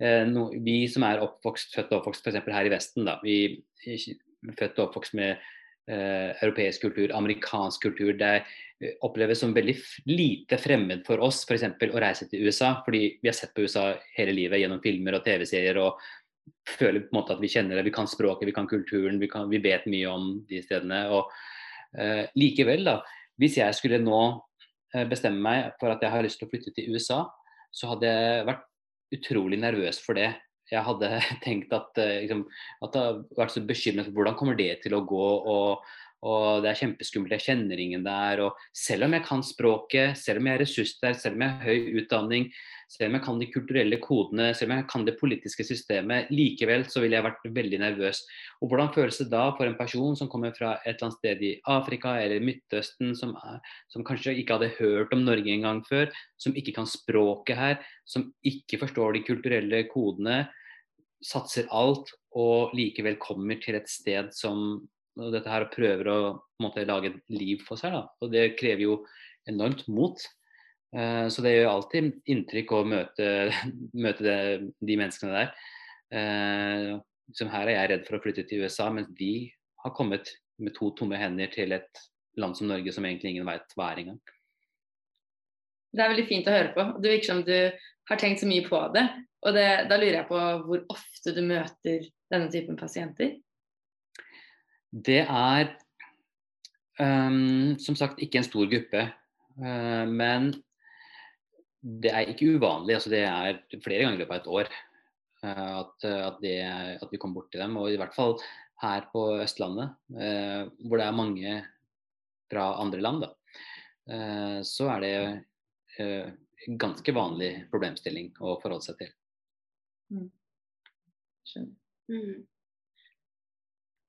Uh, no, vi som er oppvokst, født og oppvokst f.eks. her i Vesten, da, vi er født og oppvokst med europeisk kultur, amerikansk kultur. Det Eh, oppleves som veldig lite fremmed for oss f.eks. å reise til USA. Fordi vi har sett på USA hele livet gjennom filmer og TV-serier og føler på en måte at vi kjenner det. Vi kan språket, vi kan kulturen, vi, kan, vi vet mye om de stedene. Og eh, likevel, da, hvis jeg skulle nå uh, bestemme meg for at jeg har lyst til å flytte til USA, så hadde jeg vært utrolig nervøs for det. Jeg hadde *laughs* tenkt at, uh, liksom, at jeg hadde vært så bekymret for hvordan kommer det til å gå. og og det er kjempeskummelt, jeg kjenner ingen der. Og selv om jeg kan språket, selv om jeg er ressurssterk, selv om jeg har høy utdanning, selv om jeg kan de kulturelle kodene, selv om jeg kan det politiske systemet, likevel så ville jeg vært veldig nervøs. Og hvordan føles det da for en person som kommer fra et eller annet sted i Afrika eller Midtøsten, som, som kanskje ikke hadde hørt om Norge engang før, som ikke kan språket her, som ikke forstår de kulturelle kodene, satser alt og likevel kommer til et sted som dette her prøver å måte, lage et liv for seg. Da. Og det krever jo enormt mot. Uh, så det gjør alltid inntrykk å møte, *laughs* møte det, de menneskene der. Uh, som her er jeg redd for å flytte til USA, mens de har kommet med to tomme hender til et land som Norge som egentlig ingen veit hva er engang. Det er veldig fint å høre på. Det virker som du har tenkt så mye på det. Og det, da lurer jeg på hvor ofte du møter denne typen pasienter? Det er um, som sagt ikke en stor gruppe. Uh, men det er ikke uvanlig. altså Det er flere ganger i løpet av et år uh, at, at, det, at, vi kommer borti dem. Og i hvert fall her på Østlandet, uh, hvor det er mange fra andre land, da, så er det ganske vanlig problemstilling å forholde seg til. Mm. Skjønner. Mm.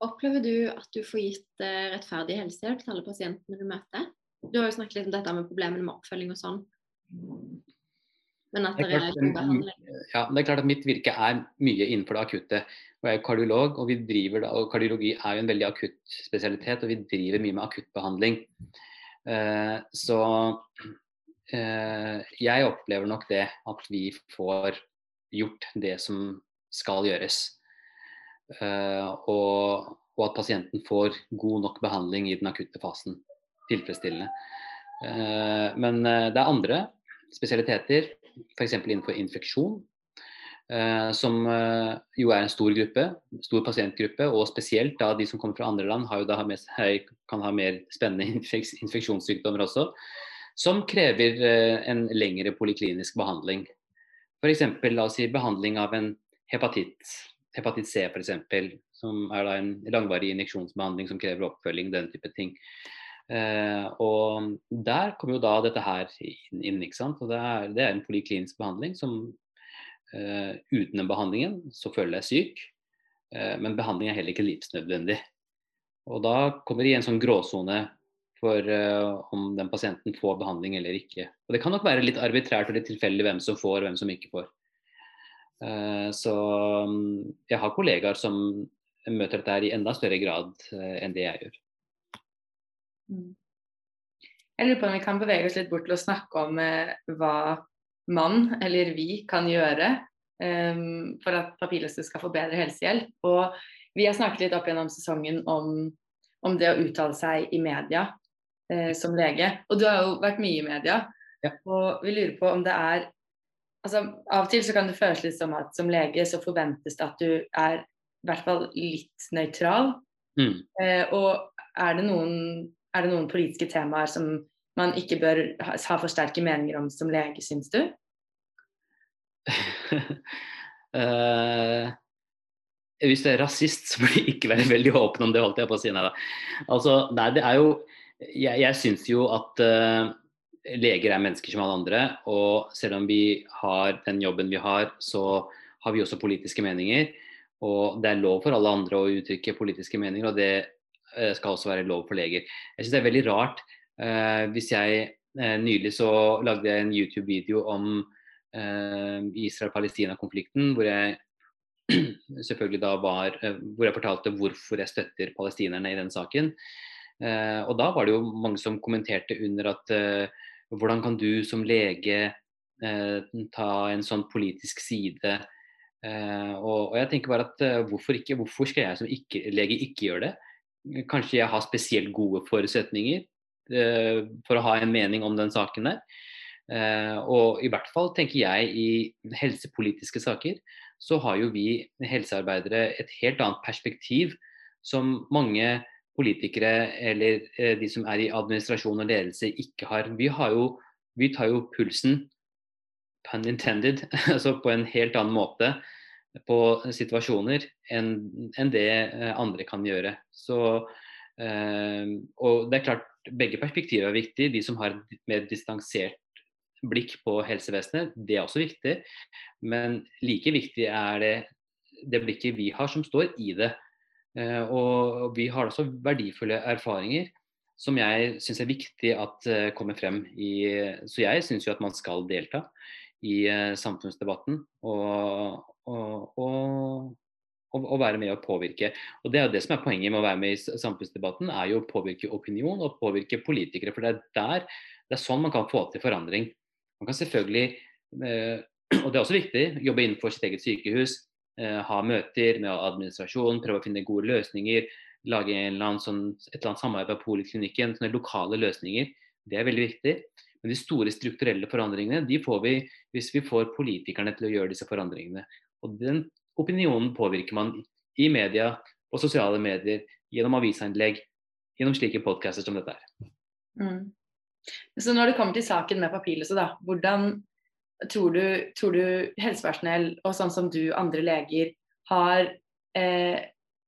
Opplever du at du får gitt eh, rettferdig helsehjelp til alle pasientene du møter? Du har jo snakket litt om dette med problemene med oppfølging og sånn. Men at det er, klart, er Ja, det er klart at mitt virke er mye innenfor det akutte. Og jeg er kardiolog, og, vi driver, og kardiologi er jo en veldig akutt spesialitet, og vi driver mye med akuttbehandling. Uh, så uh, jeg opplever nok det at vi får gjort det som skal gjøres. Uh, og, og, at pasienten får god nok behandling i den akutte fasen. Tilfredsstillende. Uh, men uh, det er andre spesialiteter, f.eks. innenfor infeksjon, som jo er en stor gruppe, stor pasientgruppe. Og spesielt da de som kommer fra andre land har jo da mest, kan ha mer spennende *laughs* infeksjonssykdommer også. Som krever en lengre poliklinisk behandling. F.eks. la si behandling av en hepatitt, hepatitt C f.eks., som er da en langvarig injeksjonsbehandling som krever oppfølging, den type ting. Uh, og der kommer jo da dette her inn. ikke sant? Og det er, det er en poliklinisk behandling som uh, uten den behandlingen så føler jeg syk, uh, men behandling er heller ikke livsnødvendig. Og da kommer det i en sånn gråsone for om den pasienten får behandling eller ikke. Og Det kan nok være litt arbitrært og litt tilfeldig hvem som får og hvem som ikke får. Eh, så mm, jeg har kollegaer som møter dette i enda større grad eh, enn det jeg gjør. Mm. Jeg lurer på om vi kan bevege oss litt bort til å snakke om eh, hva man, eller vi, kan gjøre for at papirløse skal få bedre helsehjelp. Og vi har snakket litt opp gjennom sesongen om, om det å uttale seg i media som lege. Og du har jo vært mye i media. Ja. Og vi lurer på om det er altså, Av og til så kan det føles litt som at som lege så forventes det at du er i hvert fall litt nøytral. Mm. Eh, og er det, noen, er det, noen, politiske temaer som man ikke bør ha, ha for sterke meninger om som lege, syns du? uh, *laughs* hvis du er rasist, så bør du ikke være veldig åpen om det, holdt jeg på å si. Nei, altså, nei, det er jo Jeg, jeg syns jo at uh, leger er mennesker som alle andre, og selv om vi har den jobben vi har, så har vi også politiske meninger. Og det er lov for alle andre å uttrykke politiske meninger, og det eh, skal også være lov for leger. Jeg syns det er veldig rart eh, hvis jeg eh, nylig så lagde jeg en YouTube-video om eh, Israel-Palestina-konflikten, hvor jeg *clears throat* selvfølgelig da var eh, Hvor jeg fortalte hvorfor jeg støtter palestinerne i den saken. Eh, og da var det jo mange som kommenterte under at hvordan kan du som lege eh, ta en sånn politisk side? Eh, og, jeg tenker bare at eh, hvorfor ikke? Hvorfor skal jeg som ikke, lege ikke gjøre det? Kanskje jeg har spesielt gode forutsetninger for å ha en mening om den saken der. Og i hvert fall tenker jeg i helsepolitiske saker så har jo vi helsearbeidere et helt annet perspektiv som mange politikere eller eh, de som er i administrasjon og ledelse, ikke har. Vi, har jo, vi tar jo pulsen, pun intended, *laughs* altså på en helt annen måte på situasjoner enn en det eh, andre kan gjøre. Så, eh, og det er klart, begge perspektiver er viktige. De som har et mer distansert blikk på helsevesenet, det er også viktig. Men like viktig er det det blikket vi har som står i det. Eh, og vi har også verdifulle erfaringer som jeg syns er viktig at uh, kommer frem. I, så jeg syns jo at man skal delta i uh, samfunnsdebatten og, og, og, og, være med å påvirke. Og Det er jo det som er poenget med å være med i samfunnsdebatten, er jo å påvirke opinion og påvirke politikere. For det er der, det er sånn man kan få til forandring. Man kan selvfølgelig, *clears throat* og det er også viktig, jobbe innenfor sitt eget sykehus, Eh, ha møter med administrasjonen, prøve å finne gode løsninger. Lage sånn, et eller annet samarbeid på poliklinikken. Sånne lokale løsninger. Det er veldig viktig. Men de store strukturelle forandringene de får vi hvis vi får politikerne til å gjøre disse forandringene. Og Den opinionen påvirker man i media, og sosiale medier, gjennom avisinnlegg, gjennom slike podcaster som dette er. Mm. Så når det kommer til saken med papirløse, da, hvordan tror du, tror du helsepersonell og sånn som du, andre leger, har, eh,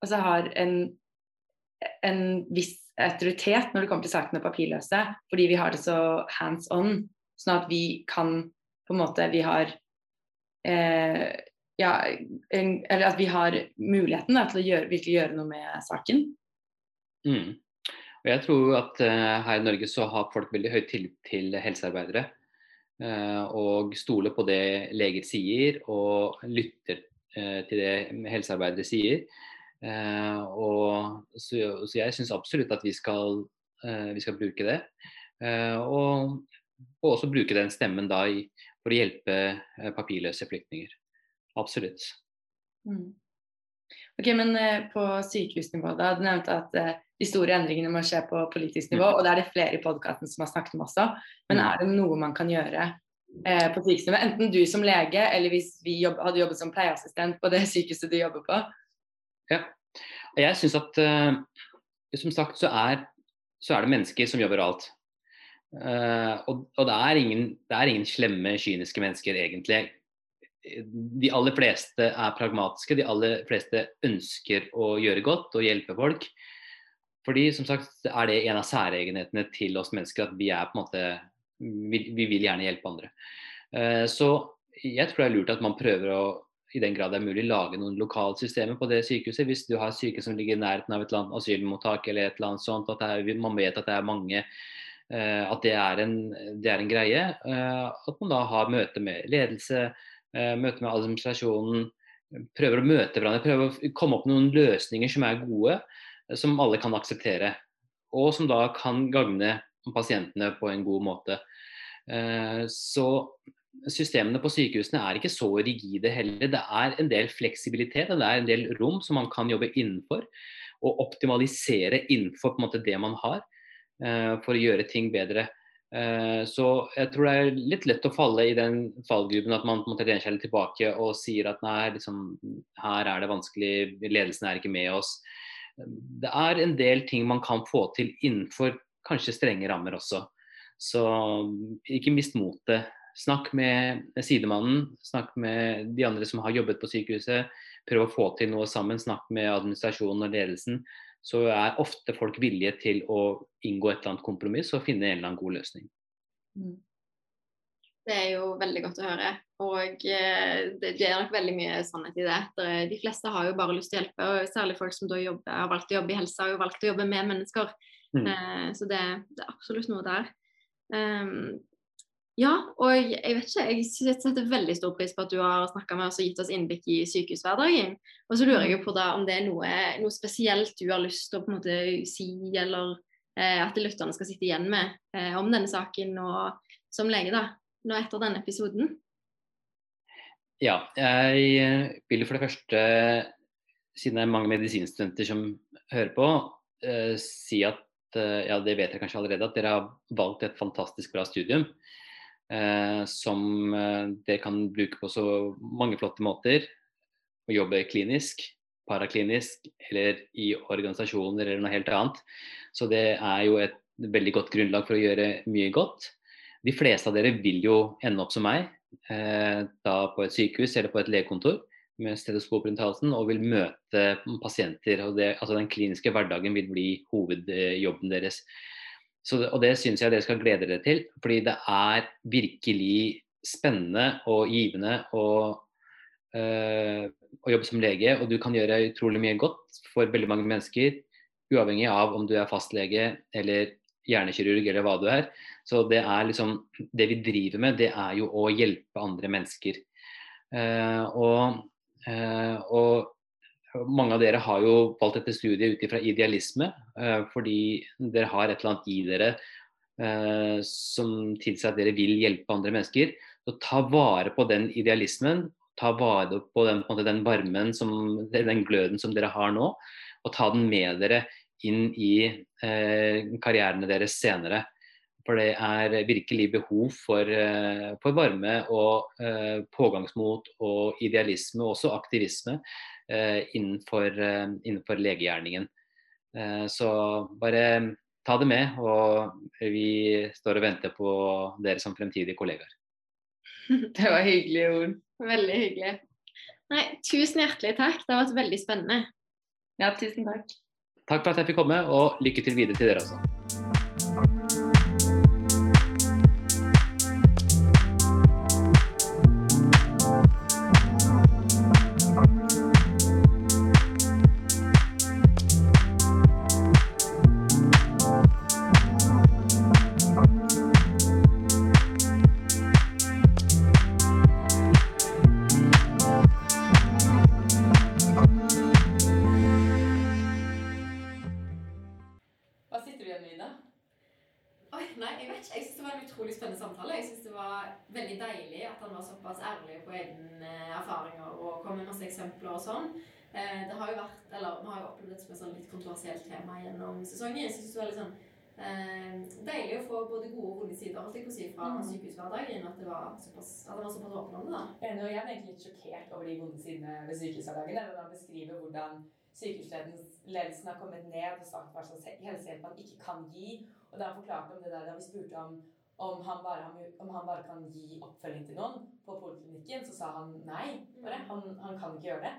altså har en, en viss autoritet når det kommer til saken med papirløse, fordi vi har det så hands on, sånn at vi kan på en måte Vi har eh, ja, en, eller at vi har muligheten da, til å gjøre, virkelig gjøre noe med saken. Mm. Og jeg tror at uh, her i Norge så har folk veldig høy tillit til helsearbeidere. Uh, og stoler på det leger sier, og lytter uh, til det helsearbeidere sier. og så, så jeg syns absolutt at vi skal, vi skal bruke det. Og, og, også bruke den stemmen da for å hjelpe papirløse flyktninger. Absolutt. Mm. Ok, men på sykehusnivå, da, du nevnte at de store endringene må skje på politisk nivå. Mm. Og det er det flere i podkasten som har snakket om også. Men mm. er det noe man kan gjøre eh, på sykehusnivå? Enten du som lege, eller hvis vi jobb, hadde jobbet som pleieassistent på det *laughs* sykehuset du jobber på. Ja. Jeg syns at uh, som sagt så er, så er, det mennesker som jobber alt. Uh, og, og det, er ingen, det er ingen slemme, kyniske mennesker egentlig de aller fleste er pragmatiske. De aller fleste ønsker å gjøre godt og hjelpe folk. Fordi som sagt er det en av særegenhetene til oss mennesker at vi er på en måte Vi, vi vil gjerne hjelpe andre. Uh, så jeg tror det er lurt at man prøver å i den grad det er mulig, lage noen lokale systemer på det sykehuset. Hvis du har sykehus som ligger i nærheten av et eller annet asylmottak eller et eller annet sånt, at er, man vet at det er mange uh, At det er en, det er en greie. Uh, at man da har møte med ledelse, møte med administrasjonen. Prøver å møte hverandre, prøver å komme opp med noen løsninger som er gode som alle kan akseptere. Og som da kan gagne pasientene på en god måte. Eh, så systemene på sykehusene er ikke så rigide heller. Det er en del fleksibilitet og det er en del rom som man kan jobbe innenfor. Og optimalisere innenfor måte, det man har, eh, for å gjøre ting bedre. Eh, så jeg tror det er litt lett å falle i den fallgruben at man på en måte seg tilbake og sier at nei, liksom, her er det vanskelig, ledelsen er ikke med oss det er en del ting man kan få til innenfor kanskje strenge rammer også. Så ikke mist motet. Snakk med sidemannen, snakk med de andre som har jobbet på sykehuset. Prøv å få til noe sammen. Snakk med administrasjonen og ledelsen. Så er ofte folk villige til å inngå et eller annet kompromiss og finne en eller annen god løsning. Mm. Det er jo veldig godt å høre. Og eh, det, det, er nok veldig mye sannhet i det. De fleste har jo bare lyst til å hjelpe, og særlig folk som jobber, har valgt å jobbe i helse, har jo valgt å jobbe med mennesker. Mm. Eh, så det, det, er absolutt noe der. Um, ja, og jeg vet ikke, jeg setter veldig stor pris på at du har snakka med oss og gitt oss innblikk i sykehushverdagen. Og så lurer jeg på da om det er noe, noe spesielt du har lyst til å på en måte si, eller eh, at lytterne skal sitte igjen med eh, om denne saken og som lege, da nå etter denne episoden? Ja, jeg vil for det første, siden det er mange medisinstudenter som hører på, eh, si at uh, ja, det vet jeg kanskje allerede, at dere har valgt et fantastisk bra studium. Uh, som dere kan bruke på så mange flotte måter. Å jobbe klinisk, paraklinisk eller i organisasjoner eller noe helt annet. Så det er jo et veldig godt grunnlag for å gjøre mye godt. De fleste av dere vil jo ende opp som meg, eh, da på et sykehus eller på et legekontor med stetoskop rundt halsen, og vil møte pasienter. og det, altså Den kliniske hverdagen vil bli hovedjobben deres. Så, og Det syns jeg dere skal glede dere til, fordi det er virkelig spennende og givende å, øh, å jobbe som lege. Og du kan gjøre utrolig mye godt for veldig mange mennesker, uavhengig av om du er fastlege eller hjernekirurg eller hva du er. Så det er liksom Det vi driver med, det er jo å hjelpe andre mennesker. Uh, og, uh, og, mange av dere har jo valgt dette studiet ut ifra idealisme, uh, fordi dere har et eller annet i dere som tilsier at dere vil hjelpe andre mennesker. Så ta vare på den idealismen, ta vare på den, på den varmen, som, den gløden som dere har nå, og ta den med dere inn i eh, karrierene deres senere. For det er virkelig behov for, eh, for varme og eh, pågangsmot og idealisme, og også aktivisme, eh, innenfor, eh, innenfor, legegjerningen. Eh, så bare ta det med, og vi står og venter på dere som fremtidige kollegaer. *laughs* Det var hyggelige ord. Veldig hyggelig. Nei, tusen hjertelig takk. Det har vært veldig spennende. Ja, tusen takk. Takk for at jeg fikk komme, og lykke til videre til dere også. Erfaringer og kom med masse eksempler og sånn. Eh, det har jo vært, eller Vi har jo opplevd det som et sånn litt kontroversielt tema gjennom sesongen. Jeg synes det var litt sånn eh, deilig å få både gode og vonde sider holdt jeg på å si, fra mm. sykehushverdagen. At det var såpass, at det var såpass åpen om det. da. Jeg er enig, og jeg egentlig litt sjokkert over de vonde sidene ved sykehushverdagen. Når han beskriver hvordan sykehusledelsen har kommet ned og sagt hva slags helsehjelp man ikke kan gi. Og da han forklarte om det der da vi spurte om om han, bare, om han bare kan gi oppfølging til noen på poliklinikken, så sa han nei. Bare. Han, han kan ikke gjøre det.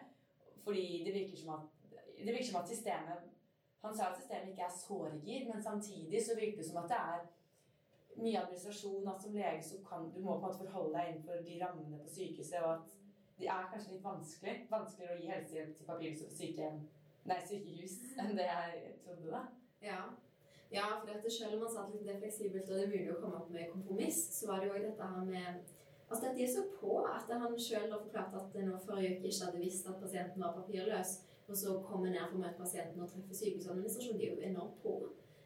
Fordi det virker som at, det virker som at systemet Han sa at systemet ikke er sårgir, men samtidig så virker det som at det er mye administrasjon. At som lege så kan du må på en måte forholde deg innenfor de rammene på sykehuset. og at det er kanskje litt vanskelig. Vanskeligere å gi helsehjelp til papirhuset på sykehjem, nei, sykehus enn det jeg trodde. da. Ja. Ja, for at selv om man satt litt det fleksibelt og det er mulig å komme opp med kompromiss, så var det jo også dette her med Altså at de er så på at han har forklarte at nå forrige uke ikke hadde visst at pasienten var papirløs, og så komme ned for å møte pasienten og treffe sykehusadministrasjonen. De er jo enormt på.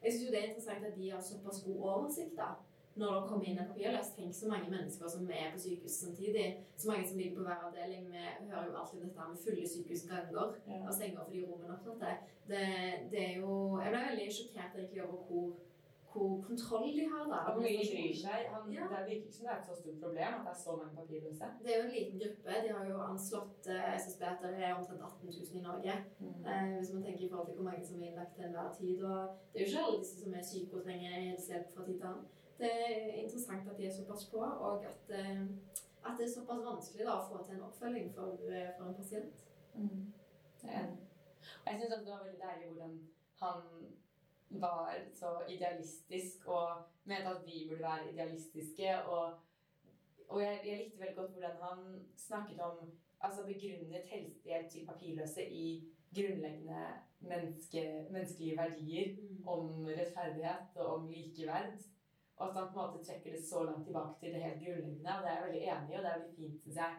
Jeg syns jo det er interessant at de har såpass god oversikt, da. Når det kommer inn en papirløs, tenk så mange mennesker som er på sykehuset samtidig. Så mange som ligger på hver avdeling. Vi hører jo alltid dette med fulle sykehusganger og stenger fordi rommene er opptatt. Det, det er jo Jeg ble veldig sjokkert egentlig over hvor, hvor kontroll de har, da. Og hvor mye de bryr seg. Han, Ja. Det virker ikke som det er et så stort problem at det er så mange papirløse. Det er jo en liten gruppe. De har jo anslått eh, SSB at det er omtrent 18 000 i Norge. Eh, hvis man tenker i forhold til hvor mange som er innlagt til enhver tid. Og det er jo ikke alle disse som er syke og trenger helsehjelp fra tid til annen. Det er interessant at de er såpass på, og at, eh, at det er såpass vanskelig da, å få til en oppfølging for, eh, for en pasient. Mm. Jeg er enig. Og jeg syns det var veldig deilig hvordan han var så idealistisk og mente at vi burde være idealistiske. Og, og jeg, jeg likte veldig godt hvordan han snakket om Altså begrunnet helsehjelp til papirløse i grunnleggende menneske, menneskelige verdier om rettferdighet og om likeverd. Og at han på en måte trekker det så langt tilbake til det helt grunnleggende. Og det er jeg veldig enig i, og det er veldig fint, synes jeg,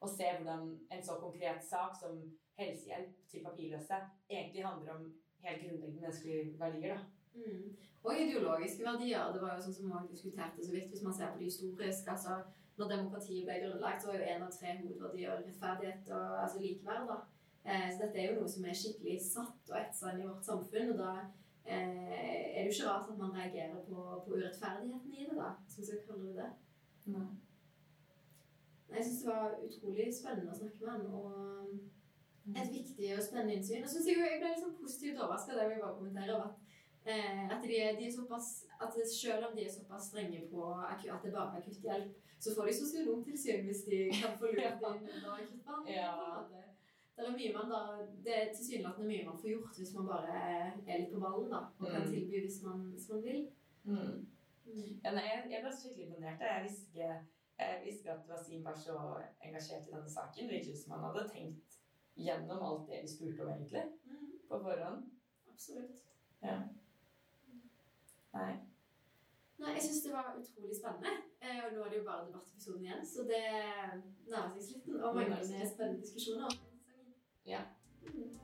å se hvordan en så konkret sak som helsehjelp til papirløse egentlig handler om helt grunnleggende menneskelige verdier. da. Mm. Og ideologiske verdier. Det var jo sånn som man diskuterte så vidt, hvis man ser på det historiske. altså når demokratiet ble grunnlagt, så var jo en av tre hovedverdier rettferdighet og altså likeverd. da. Eh, så dette er jo noe som er skikkelig satt og etsa inn i vårt samfunn. Og da er det jo ikke rart at man reagerer på, på urettferdigheten i det, da. Hvis vi skal kalle det det. Nei. Jeg syns det var utrolig spennende å snakke med han. Og et viktig og spennende innsyn. Og så synes jeg, jeg ble sånn positivt overraska det vi bare kommenterer, at, eh, at de, de såpass at selv om de er såpass strenge på at det bare er akutthjelp, så får de sosionomtilsyn hvis de kan få lurt *laughs* inn under akuttbehandling. Ja. Det er mye man da, det er tilsynelatende mye man får gjort hvis man bare er litt på ballen da, og kan Mm. tilby hvis man, hvis man vil. Mm. Mm. Ja, nei, jeg, jeg ble skikkelig imponert. Jeg visste ikke, jeg visste at Wasim var så engasjert i denne saken. Det virket som han hadde tenkt gjennom alt det vi spurte om, egentlig, Mm. på forhånd. Absolutt. Ja. Nei. Nei, jeg syns det var utrolig spennende. Eh, og nå er det jo bare debattepisoden igjen, så det nærmer seg slutten. Og mange spennende diskusjoner. Ja. Mm.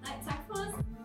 Nei, takk for oss.